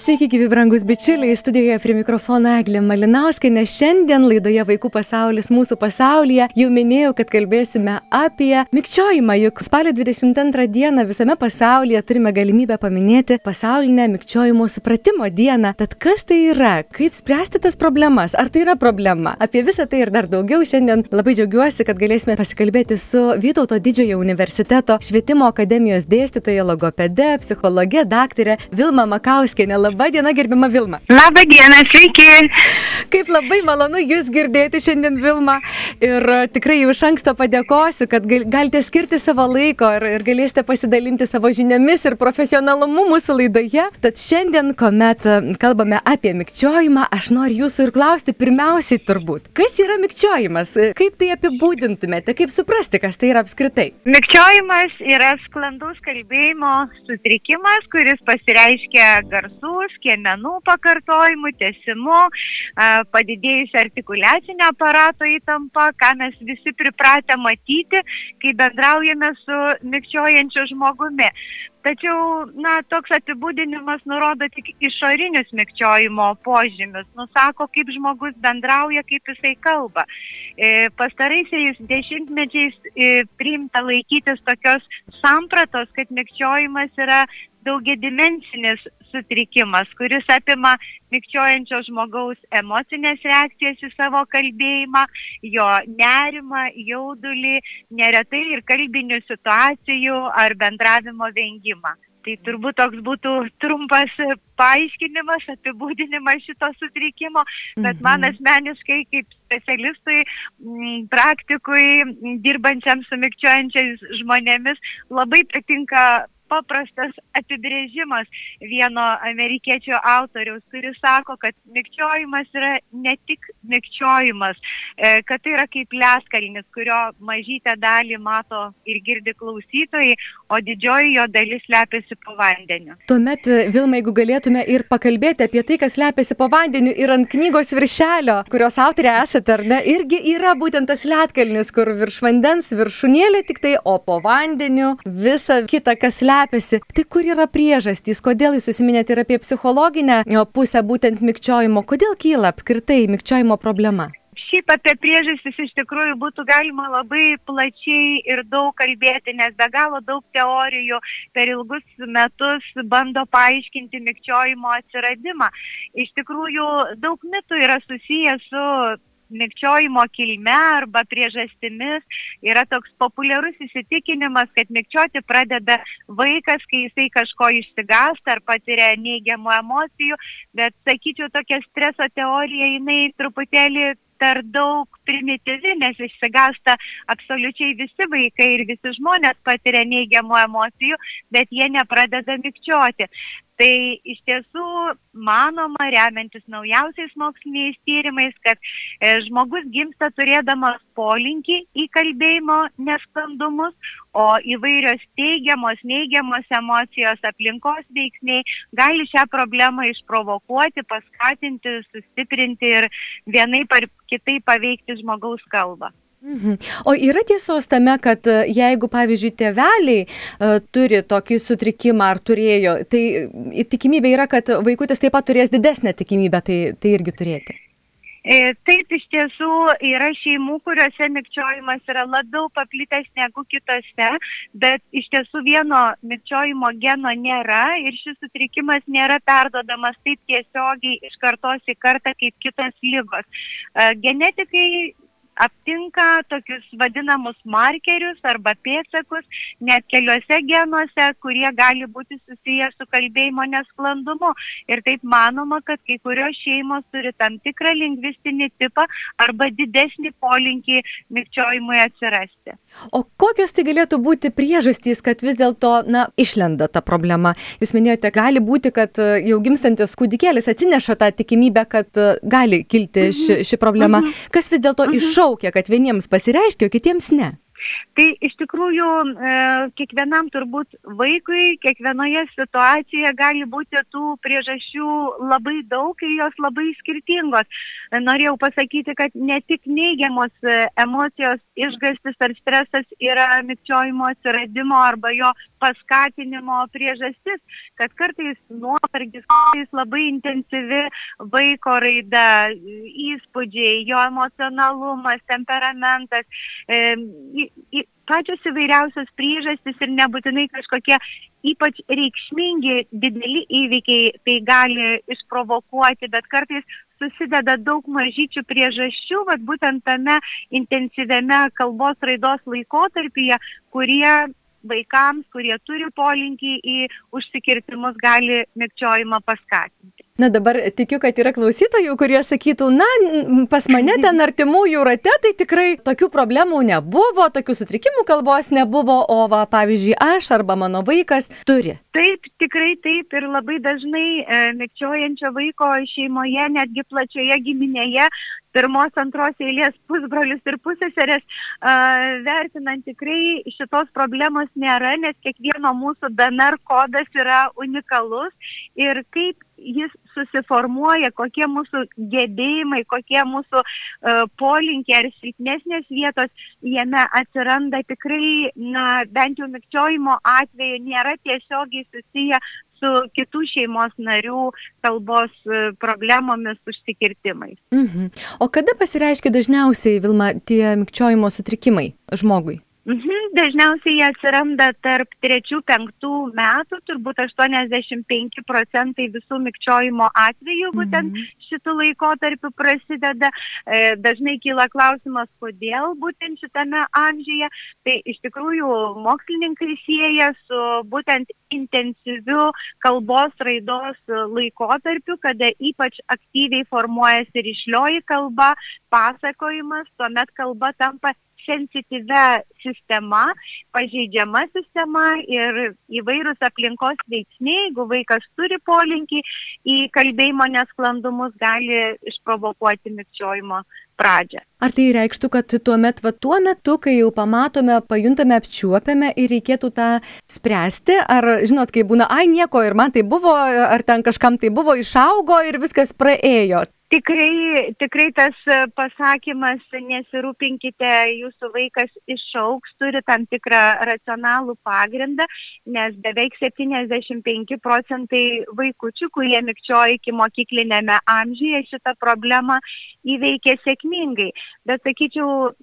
Sveiki, gyvi brangus bičiuliai, studijoje prie mikrofono Eglė Malinauskinė. Šiandien laidoje Vaikų pasaulis mūsų pasaulyje jau minėjau, kad kalbėsime apie mikčiojimą, juk spalio 22 dieną visame pasaulyje turime galimybę paminėti pasaulinę mikčiojimo supratimo dieną. Tad kas tai yra, kaip spręsti tas problemas, ar tai yra problema? Apie visą tai ir dar daugiau šiandien labai džiaugiuosi, kad galėsime pasikalbėti su Vytauto didžiojo universiteto švietimo akademijos dėstytoja, logopede, psichologė, daktarė Vilma Makauskienė. Labą dieną, gerbima Vilma. Labą dieną, sveiki. Kaip labai malonu Jūs girdėti šiandien, Vilma. Ir e, tikrai jau iš anksto padėkosiu, kad galite skirti savo laiko ir, ir galėsite pasidalinti savo žiniomis ir profesionalumu mūsų laidoje. Tad šiandien, kuomet e, kalbame apie mikčiojimą, aš noriu Jūsų ir klausti pirmiausiai turbūt, kas yra mikčiojimas, kaip tai apibūdintumėte, kaip suprasti, kas tai yra apskritai. Mikčiojimas yra sklandus kalbėjimo sutrikimas, kuris pasireiškia garsus skiemenų pakartojimu, tesimu, padidėjusi artikuliacinio aparato įtampa, ką mes visi pripratę matyti, kai bendraujame su mikčiojančiu žmogumi. Tačiau, na, toks apibūdinimas nurodo tik išorinius mikčiojimo požymius, nusako, kaip žmogus bendrauja, kaip jisai kalba. E, pastaraisiais dešimtmečiais e, priimta laikytis tokios sampratos, kad mikčiojimas yra daugiadimensinis sutrikimas, kuris apima mikčiojančio žmogaus emocinės reakcijas į savo kalbėjimą, jo nerimą, jaudulį, neretai ir kalbinių situacijų ar bendravimo vengimą. Tai turbūt toks būtų trumpas paaiškinimas, apibūdinimas šito sutrikimo, bet man mhm. asmeniškai kaip specialistui, praktikui, dirbančiam su mikčiojančiais žmonėmis labai patinka paprastas apibrėžimas vieno amerikiečio autoriaus, kuris sako, kad mikčiojimas yra ne tik mikčiojimas, e, kad tai yra kaip leskalnis, kurio mažytę dalį mato ir girdi klausytojai, o didžioji jo dalis slepiasi po vandeniu. Tuomet, e, Vilma, jeigu galėtume ir pakalbėti apie tai, kas slepiasi po vandeniu ir ant knygos viršelio, kurios autorė esate, ar ne, irgi yra būtent tas lietkalnis, kur virš vandens viršūnėlė tik tai, o po vandeniu visa kita, kas slepiasi slepiasi. Tai kur yra priežastys, kodėl jūs įsiminėte ir apie psichologinę pusę būtent mikčiojimo, kodėl kyla apskritai mikčiojimo problema? Šiaip apie priežastis iš tikrųjų būtų galima labai plačiai ir daug kalbėti, nes be galo daug teorijų per ilgus metus bando paaiškinti mikčiojimo atsiradimą. Iš tikrųjų daug mitų yra susijęs su mikčiojimo kilme arba priežastimis yra toks populiarus įsitikinimas, kad mikčioti pradeda vaikas, kai jisai kažko išsigąsta ar patiria neigiamų emocijų, bet sakyčiau, tokia streso teorija, jinai truputėlį per daug primityvi, nes išsigasta absoliučiai visi vaikai ir visi žmonės patiria neigiamų emocijų, bet jie nepradeda mikčioti. Tai iš tiesų manoma, remiantis naujausiais moksliniais tyrimais, kad e, žmogus gimsta turėdamas polinkį į kalbėjimo nesklandumus, o įvairios teigiamos, neigiamos emocijos, aplinkos veiksniai gali šią problemą išprovokuoti, paskatinti, sustiprinti ir vienai par kitai paveikti žmogaus kalbą. Mhm. O yra tiesos tame, kad e, jeigu, pavyzdžiui, tėveliai uh, turi tokį sutrikimą ar turėjo, tai tikimybė yra, kad vaikutis taip pat turės didesnę tikimybę tai, tai irgi turėti. E, taip iš tiesų yra šeimų, kuriuose mikčiojimas yra labiau paplitęs negu kitose, bet iš tiesų vieno mikčiojimo geno nėra ir šis sutrikimas nėra perdodamas taip tiesiogiai iš kartos į kartą kaip kitos lygos. Genetikai aptinka tokius vadinamus markerius arba pėdsakus net keliuose genuose, kurie gali būti susiję su kalbėjimo nesklandumu. Ir taip manoma, kad kai kurios šeimos turi tam tikrą lingvistinį tipą arba didesnį polinkį mikčiojimui atsirasti. O kokios tai galėtų būti priežastys, kad vis dėlto, na, išlenda ta problema? Jūs minėjote, gali būti, kad e, jau gimstantis kūdikėlis atsineša tą tikimybę, kad e, gali kilti ši, ši problema. Mhm. Kas vis dėlto iš iššaukia, kad vieniems pasireiškia, o kitiems ne? Tai iš tikrųjų e, kiekvienam turbūt vaikui, kiekvienoje situacijoje gali būti tų priežasčių labai daug ir jos labai skirtingos. Norėjau pasakyti, kad ne tik neigiamos e, emocijos, išgastis ar stresas yra mikčiojimo atsiradimo arba jo paskatinimo priežastis, kad kartais nuovargis, kartais labai intensyvi vaiko raida, įspūdžiai, jo emocionalumas, temperamentas. E, pačios įvairiausios priežastys ir nebūtinai kažkokie ypač reikšmingi dideli įvykiai tai gali išprovokuoti, bet kartais susideda daug mažyčių priežasčių, vad būtent tame intensyviame kalbos raidos laikotarpyje, kurie vaikams, kurie turi polinkį į užsikirtimus, gali mikčiojimą paskatinti. Na dabar tikiu, kad yra klausytojų, kurie sakytų, na, pas mane ten artimųjų rate tai tikrai tokių problemų nebuvo, tokių sutrikimų kalbos nebuvo, o va, pavyzdžiui, aš arba mano vaikas turi. Taip, tikrai taip ir labai dažnai e, mikčiojančio vaiko šeimoje, netgi plačioje giminėje, pirmos, antros eilės pusbrolius ir pusseserės, vertinant tikrai šitos problemos nėra, nes kiekvieno mūsų DNR kodas yra unikalus ir kaip jis susiformuoja, kokie mūsų gebėjimai, kokie mūsų uh, polinkiai ar silpnesnės vietos jame atsiranda tikrai, na, bent jau mikčiojimo atveju nėra tiesiogiai susiję su kitų šeimos narių kalbos e, problemomis, užsikirtimais. Mhm. O kada pasireiškia dažniausiai, Vilma, tie mikčiojimo sutrikimai žmogui? Mhm, dažniausiai jie atsiranda tarp 3-5 metų, turbūt 85 procentai visų mikčiojimo atvejų būtent mhm. šitų laikotarpių prasideda. E, dažnai kyla klausimas, kodėl būtent šitame amžiuje. Tai iš tikrųjų mokslininkai sieja su būtent intensyviu kalbos raidos laikotarpiu, kada ypač aktyviai formuojasi ryšlioji kalba, pasakojimas, tuomet kalba tampa sensityvia sistema, pažeidžiama sistema ir įvairūs aplinkos veiksniai, jeigu vaikas turi polinkį į kalbėjimo nesklandumus, gali išprovokuoti mikčiojimo pradžią. Ar tai reikštų, kad tuo metu, va, tuo metu, kai jau pamatome, pajuntame, apčiuopiame ir reikėtų tą spręsti, ar žinot, kai būna, ai nieko ir man tai buvo, ar ten kažkam tai buvo, išaugo ir viskas praėjo. Tikrai, tikrai tas e, pasakymas, nesirūpinkite, jūsų vaikas išauks, turi tam tikrą racionalų pagrindą, nes beveik 75 procentai vaikučių, kurie mikčioja iki mokyklinėme amžiuje, šitą problemą įveikia sėkmingai. Bet sakyčiau,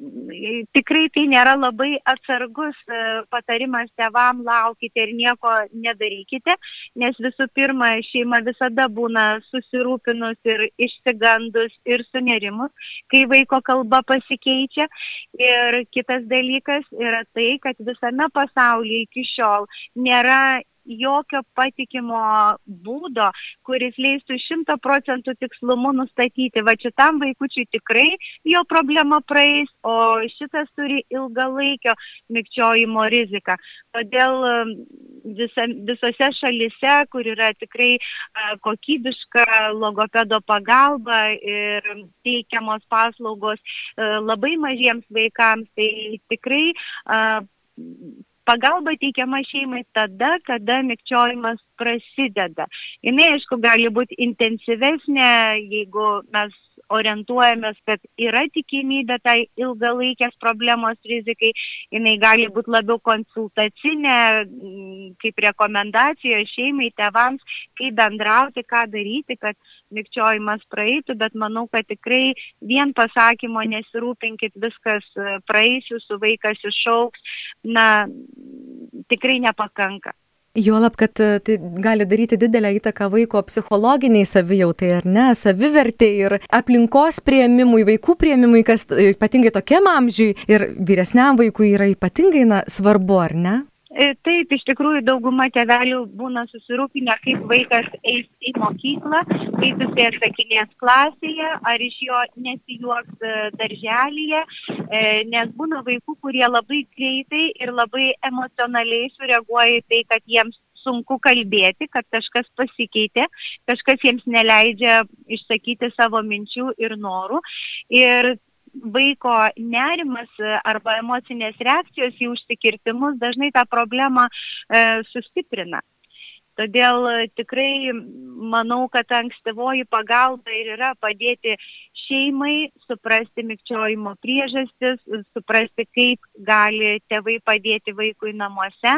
tikrai tai nėra labai atsargus e, patarimas tevam, laukite ir nieko nedarykite, nes visų pirma, šeima visada būna susirūpinus ir išsigąs išsigandus ir sunerimus, kai vaiko kalba pasikeičia. Ir kitas dalykas yra tai, kad visame pasaulyje iki šiol nėra jokio patikimo būdo, kuris leistų šimto procentų tikslumu nustatyti, va šitam vaikučiui tikrai jo problema praeis, o šitas turi ilgalaikio mikčiojimo riziką. Todėl um, visa, visose šalise, kur yra tikrai kokybiška logopedo pagalba ir teikiamos paslaugos labai mažiems vaikams, tai tikrai pagalba teikiama šeimai tada, kada mikčiojimas prasideda. Jis, aišku, gali būti intensyvesnė, jeigu mes orientuojamės, kad yra tikimybė tai ilgalaikės problemos rizikai, jinai gali būti labiau konsultacinė, kaip rekomendacija šeimai, tevams, kaip bendrauti, ką daryti, kad mikčiojimas praeitų, bet manau, kad tikrai vien pasakymo nesirūpinkit, viskas e, praeis, jūsų vaikas išauks, na, tikrai nepakanka. Juolab, kad e, tai gali daryti didelę įtaką vaiko psichologiniai savijautai, ar ne, savivertė ir aplinkos prieimimui, vaikų prieimimui, kas e, ypatingai tokiam amžiui ir vyresniam vaikui yra ypatingai na, svarbu, ar ne? E, taip, iš tikrųjų dauguma tėvelių būna susirūpinę, kaip vaikas eis į mokyklą, kaip jisai atsakinės klasėje, ar iš jo nesijuoks darželėje, nes būna vaikų, kurie labai greitai ir labai emocionaliai sureaguoja į tai, kad jiems sunku kalbėti, kad kažkas pasikeitė, kažkas jiems neleidžia išsakyti savo minčių ir norų. Ir vaiko nerimas arba emocinės reakcijos į užsikirtimus dažnai tą problemą e, sustiprina. Todėl tikrai manau, kad ankstyvoji pagalba ir yra padėti šeimai suprasti mikčiojimo priežastis, suprasti, kaip gali tėvai padėti vaikui namuose,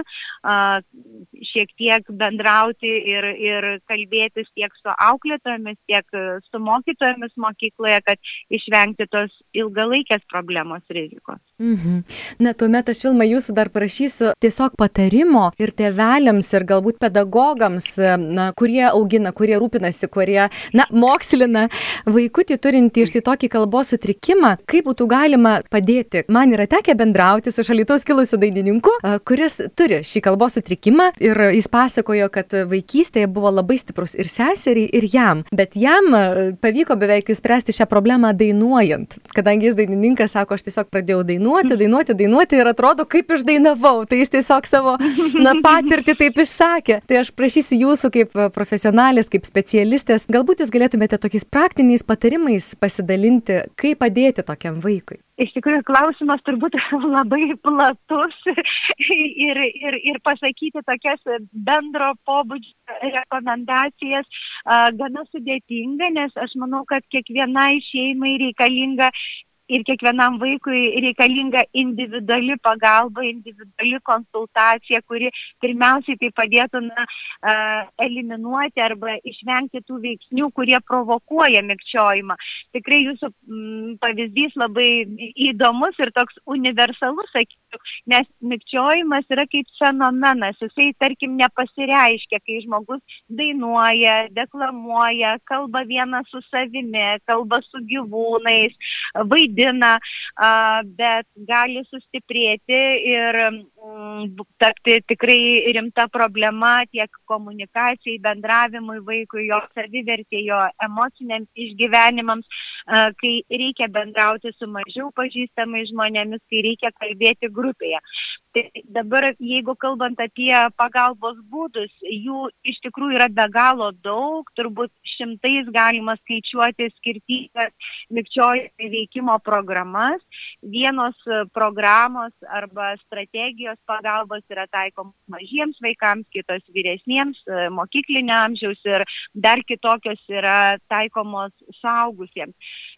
šiek tiek bendrauti ir, ir kalbėtis tiek su auklėtojomis, tiek su mokytojomis mokykloje, kad išvengti tos ilgalaikės problemos rizikos. Mhm. Na, tuomet aš Vilma jūsų dar prašysiu tiesiog patarimo ir tėveliams, ir galbūt pedagogams, na, kurie augina, kurie rūpinasi, kurie, na, mokslina vaikutį turintį štai tokį kalbos sutrikimą, kaip būtų galima padėti. Man yra tekę bendrauti su šalitaus kilusiu dainininku, kuris turi šį kalbos sutrikimą ir jis pasakojo, kad vaikystėje buvo labai stiprus ir seseriai, ir jam, bet jam pavyko beveik išspręsti šią problemą dainuojant, kadangi jis dainininkas sako, aš tiesiog pradėjau dainuoti dainuoti, dainuoti, ir atrodo, kaip išdainavau. Tai jis tiesiog savo na, patirtį taip išsakė. Tai aš prašysiu jūsų kaip profesionalės, kaip specialistės, galbūt jūs galėtumėte tokiais praktiniais patarimais pasidalinti, kaip padėti tokiam vaikui. Iš tikrųjų, klausimas turbūt labai platus ir, ir, ir pasakyti tokias bendro pobūdžio rekomendacijas gana sudėtinga, nes aš manau, kad kiekvienai šeimai reikalinga ir kiekvienam vaikui reikalinga individuali pagalba, individuali konsultacija, kuri pirmiausiai tai padėtų na, eliminuoti arba išvengti tų veiksnių, kurie provokuoja mikčiojimą. Tikrai jūsų m, pavyzdys labai įdomus ir toks universalus, sakyčiau, nes mikčiojimas yra kaip fenomenas, jisai tarkim nepasireiškia, kai žmogus dainuoja, deklamuoja, kalba vienas su savimi, kalba su gyvūnais, vaidina vaidina, bet gali sustiprėti ir mm, tapti tikrai rimta problema tiek komunikacijai, bendravimui vaikui, jo savivertė, jo emociniams išgyvenimams, kai reikia bendrauti su mažiau pažįstamais žmonėmis, kai reikia kalbėti grupėje. Tai dabar, jeigu kalbant apie pagalbos būdus, jų iš tikrųjų yra be galo daug, turbūt šimtais galima skaičiuoti skirtingas mikčiojimo veikimo programas. Vienos programos arba strategijos pagalbos yra taikomos mažiems vaikams, kitos vyresniems, mokyklinio amžiaus ir dar kitokios yra taikomos suaugusiems.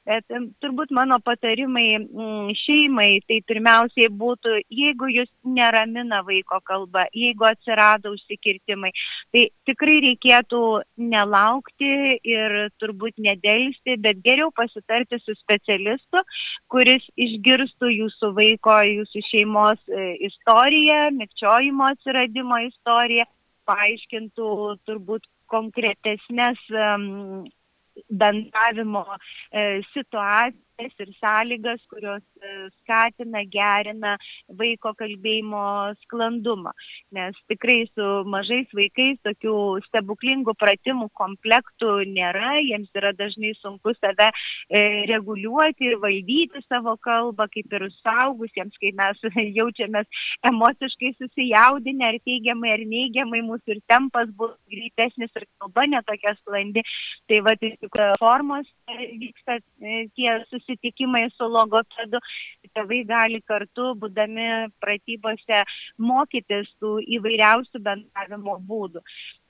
Bet turbūt mano patarimai mm, šeimai tai pirmiausiai būtų, jeigu jūs neramina vaiko kalba, jeigu atsirado užsikirtimai, tai tikrai reikėtų nelaukti ir turbūt nedėlsti, bet geriau pasitarti su specialistu, kuris išgirstų jūsų vaiko, jūsų šeimos e, istoriją, mikčiojimo atsiradimo istoriją, paaiškintų turbūt konkretesnės um, bendravimo e, situacijas ir sąlygas, kurios e, skatina, gerina vaiko kalbėjimo sklandumą. Nes tikrai su mažais vaikais tokių stebuklingų pratimų komplektų nėra, jiems yra dažnai sunku save e, reguliuoti ir valdyti savo kalbą, kaip ir suaugusiems, kai mes jaučiamės emociškai susijaudinę ar teigiamai ar neigiamai, mūsų ir tempas bus greitesnis ir kalba netokia sklandi. Tai va, tai formos e, vyksta tie susitikimai susitikimai su logopedu, tėvai gali kartu, būdami pratybose, mokytis tų įvairiausių bendravimo būdų.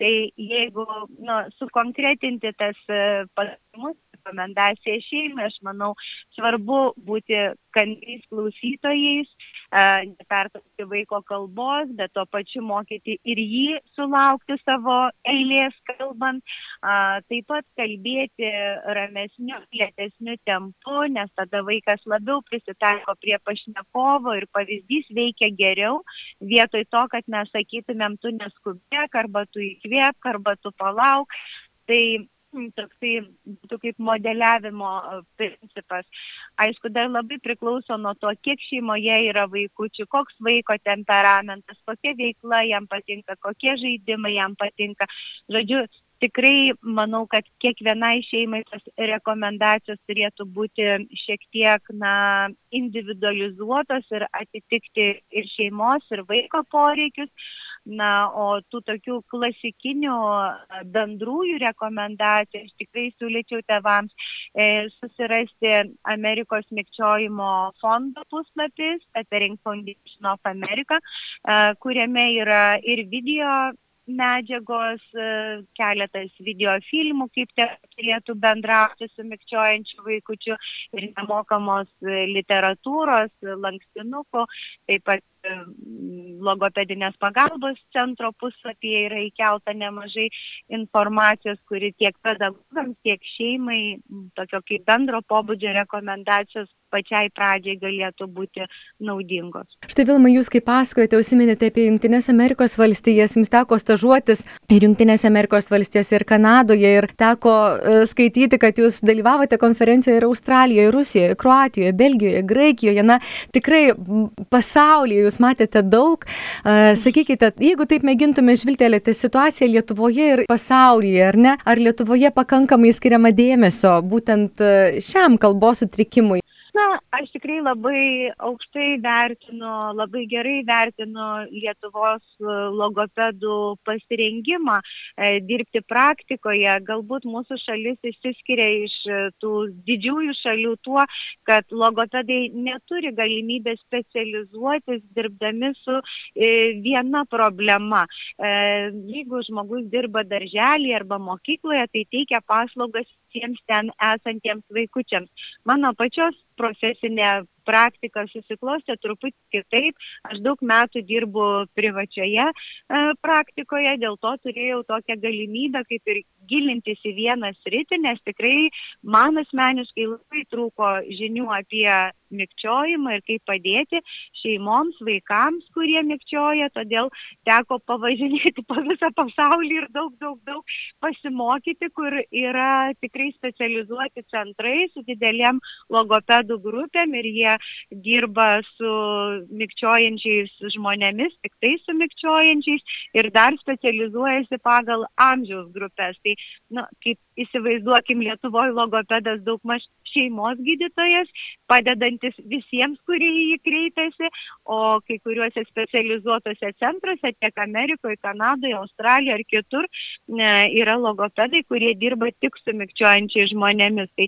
Tai jeigu nu, sukonkretinti tas e, pasimus, rekomendacija šeimai, aš manau, svarbu būti kantriais klausytojais, nepertraukti vaiko kalbos, bet tuo pačiu mokyti ir jį sulaukti savo eilės kalbant, taip pat kalbėti ramesniu, lėtesniu tempu, nes tada vaikas labiau prisitaiko prie pašnekovo ir pavyzdys veikia geriau, vietoj to, kad mes sakytumėm, tu neskubėk, arba tu įkvėp, arba tu palauk. Tai toksai būtų kaip modeliavimo e, principas. Aišku, dar labai priklauso nuo to, kiek šeimoje yra vaikučių, koks vaiko temperamentas, kokia veikla jam patinka, kokie žaidimai jam patinka. Žodžiu, tikrai manau, kad kiekvienai šeimai tos rekomendacijos turėtų būti šiek tiek na, individualizuotos ir atitikti ir šeimos, ir vaiko poreikius. Na, o tų tokių klasikinių bendrųjų rekomendacijų aš tikrai siūlyčiau tevams e, susirasti Amerikos mikčiojimo fondo puslapis, Petering Foundation of America, e, kuriame yra ir video medžiagos, e, keletas videofilmų, kaip turėtų bendrauti su mikčiojančiu vaikučiu ir nemokamos e, literatūros, lankstinukų, taip pat e, logopedinės pagalbos centro puslapyje yra įkelta nemažai informacijos, kuri tiek pedagogams, tiek šeimai, tokio kaip bendro pobūdžio rekomendacijos pačiai pradžiai galėtų būti naudingos. Štai Vilma, jūs kaip pasakojate, užsiminėte apie Junktinės Amerikos valstijas, jums teko stažuotis ir Junktinės Amerikos valstijose, ir Kanadoje, ir teko uh, skaityti, kad jūs dalyvavote konferencijoje ir Australijoje, ir Rusijoje, Kroatijoje, Belgijoje, Graikijoje, na tikrai pasaulyje jūs matėte daug. Sakykite, jeigu taip mėgintume žvilgtelėti situaciją Lietuvoje ir pasaulyje, ar ne, ar Lietuvoje pakankamai skiriama dėmesio būtent šiam kalbos sutrikimui? Na aš tikrai labai aukštai vertinu labai gerai vertinu lietuvos e, logopedų pasirengimą e, dirbti praktikoje. Galbūt mūsų šalis išsiskiria iš e, tų didžiųjų šalių tuo kad logopedai neturi galimybės specializuotis dirbdami su viena problema. Jeigu žmogus dirba darželyje arba mokykloje tai teikia paslaugas visiems ten esantiems vaikučiams. Mano pačios profesinė praktika susiklostė truputį kitaip. Aš daug metų dirbu privačioje e, praktikoje, dėl to turėjau tokią galimybę kaip ir gilintis į vieną sritį, nes tikrai man asmeniškai labai trūko žinių apie mikčiojimą ir kaip padėti šeimoms, vaikams, kurie mikčioja, todėl teko pavažinėti po visą pasaulį ir daug, daug, daug pasimokyti, kur yra tikrai specializuoti centrai su didelėm logopedų grupėm ir jie dirba su mikčiojančiais žmonėmis, tik tai su mikčiojančiais ir dar specializuojasi pagal amžiaus grupės. Tai, na, kaip įsivaizduokim, Lietuvoje logopedas daug maž šeimos gydytojas, padedantis visiems, kurie į jį kreipiasi, o kai kuriuose specializuotose centruose, tiek Amerikoje, Kanadoje, Australijoje ar kitur, yra logopedai, kurie dirba tik su mikčiojančiais žmonėmis. Tai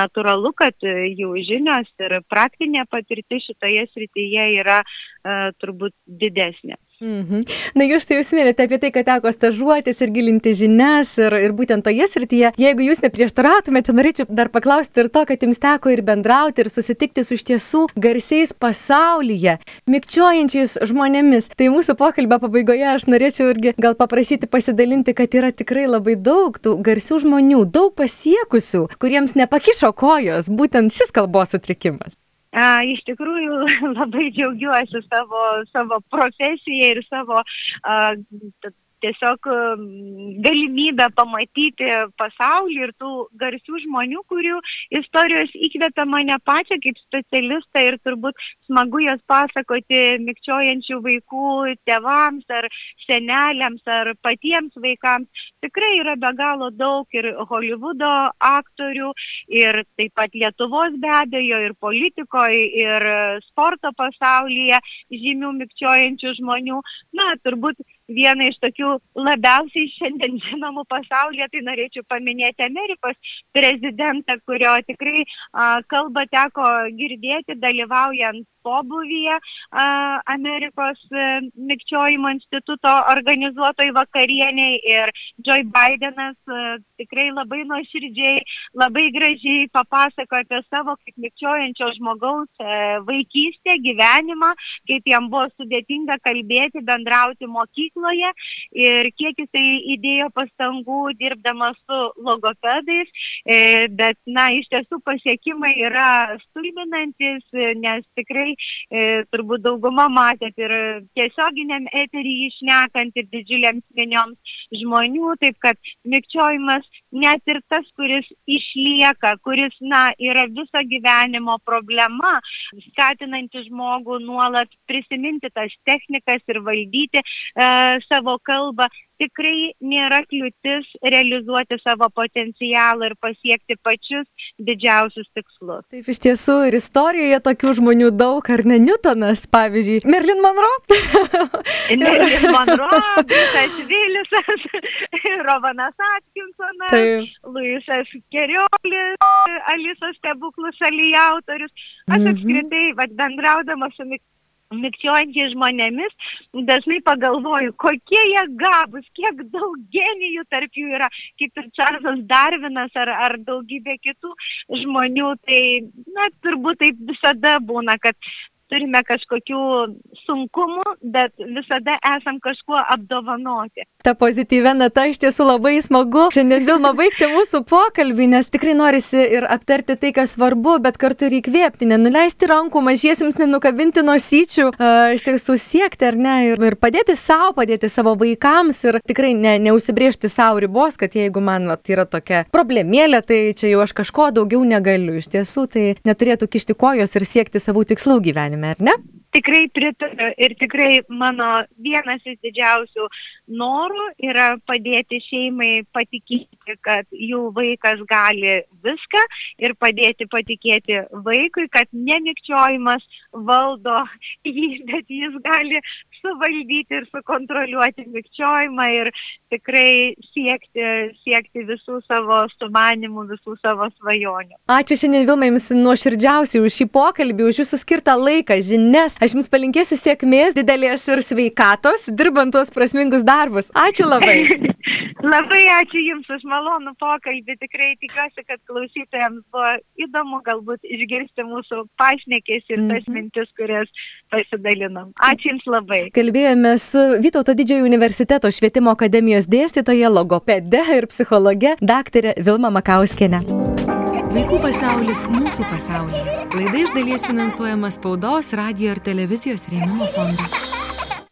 natūralu, kad jų žinios ir praktinė patirtis šitoje srityje yra uh, turbūt didesnė. Mhm. Na, jūs tai užsiminėte apie tai, kad teko stažuotis ir gilinti žinias ir, ir būtent toje srityje. Jeigu jūs neprieštarautumėte, norėčiau dar paklausti ir to, kad jums teko ir bendrauti, ir susitikti su iš tiesų garsiais pasaulyje, mikčiojančiais žmonėmis. Tai mūsų pokalbio pabaigoje aš norėčiau irgi gal paprašyti pasidalinti, kad yra tikrai labai daug tų garsių žmonių, daug pasiekusių, kuriems nepakišo kojos būtent šis kalbos sutrikimas. A, iš tikrųjų labai džiaugiuosi savo, savo profesiją ir savo a, tiesiog um, galimybę pamatyti pasaulį ir tų garsių žmonių, kurių istorijos įkvėpia mane pačią kaip specialistą ir turbūt smagu jas pasakoti mikčiojančių vaikų tėvams ar seneliams ar patiems vaikams. Tikrai yra be galo daug ir Hollywoodo aktorių, ir taip pat Lietuvos be abejo, ir politikoje, ir sporto pasaulyje žymių mikčiojančių žmonių. Na, turbūt vieną iš tokių labiausiai šiandien žinomų pasaulyje, tai norėčiau paminėti Amerikos prezidentą, kurio tikrai a, kalbą teko girdėti dalyvaujant pobūvyje Amerikos e, mikčiojimo instituto organizuotoj vakarieniai ir Joe Bidenas e, tikrai labai nuoširdžiai, labai gražiai papasakojo apie savo kaip mikčiojančio žmogaus e, vaikystę, gyvenimą, kaip jam buvo sudėtinga kalbėti, bendrauti mokykloje ir kiek jisai įdėjo pastangų dirbdamas su logopedais, bet, na, iš tiesų pasiekimai yra stulbinantis, nes tikrai e, turbūt dauguma matėt ir tiesioginiam eterį išnekant ir didžiuliams minioms žmonių, taip kad mikčiojimas net ir tas, kuris išlieka, kuris, na, yra viso gyvenimo problema, skatinanti žmogų nuolat prisiminti tas technikas ir valdyti e, savo kalbą tikrai nėra kliūtis realizuoti savo potencialą ir pasiekti pačius didžiausius tikslus. Taip, iš tiesų ir istorijoje tokių žmonių daug, ar ne Newtonas, pavyzdžiui, Merlin Monroe? Merlin Monroe, Britas Vilisas, Rovanas Atkinsonas, Luisas Keriolis, Alisos stebuklų šalyje autorius. Aš mhm. apskritai, vad bendraudama su mikčiojančiais žmonėmis, dažnai pagalvoju, kokie jie gabus, kiek daug genijų tarp jų yra, kaip ir Čarlzas Darvinas ar, ar daugybė kitų žmonių. Tai, na, turbūt taip visada būna, kad turime kažkokių sunkumų, bet visada esam kažkuo apdovanoti. Ta pozityvia nata iš tiesų labai smagu. Šiandien Vilma baigti mūsų pokalbį, nes tikrai norisi ir aptarti tai, kas svarbu, bet kartu ir įkvėpti, nenuleisti rankų, mažiesiems nenukabinti nosyčių, iš tiesų siekti ar ne ir, ir padėti savo, padėti savo vaikams ir tikrai ne, neusibriežti savo ribos, kad jeigu man vat, yra tokia problemėlė, tai čia jau aš kažko daugiau negaliu. Iš tiesų tai neturėtų kišti kojos ir siekti savų tikslų gyvenime gyvenime, ar ne? Tikrai pritariu ir tikrai mano vienas iš didžiausių norų yra padėti šeimai patikėti, kad jų vaikas gali viską ir padėti patikėti vaikui, kad nemikčiojimas valdo jį, bet jis gali suvaldyti ir sukontroliuoti mikčiojimą ir tikrai siekti, siekti visų savo sumanimų, visų savo svajonių. Ačiū šiandien Vilma Jums nuoširdžiausiai už šį pokalbį, už Jūsų skirtą laiką, žinias. Aš Jums palinkėsiu sėkmės, didelės ir sveikatos, dirbant tuos prasmingus darbus. Ačiū labai. Labai ačiū Jums už malonų pokalbį. Tikrai tikiuosi, kad klausytojams buvo įdomu galbūt išgirsti mūsų pašnekės ir tas mhm. mintis, kurias pasidalinom. Ačiū Jums labai. Kalbėjome su Vytauto didžiojo universiteto švietimo akademijos dėstytoja, logopede ir psichologe dr. Vilma Makauskienė. Vaikų pasaulis mūsų pasaulyje. Laida iš dalies finansuojama spaudos, radio ir televizijos rėmimo fondo.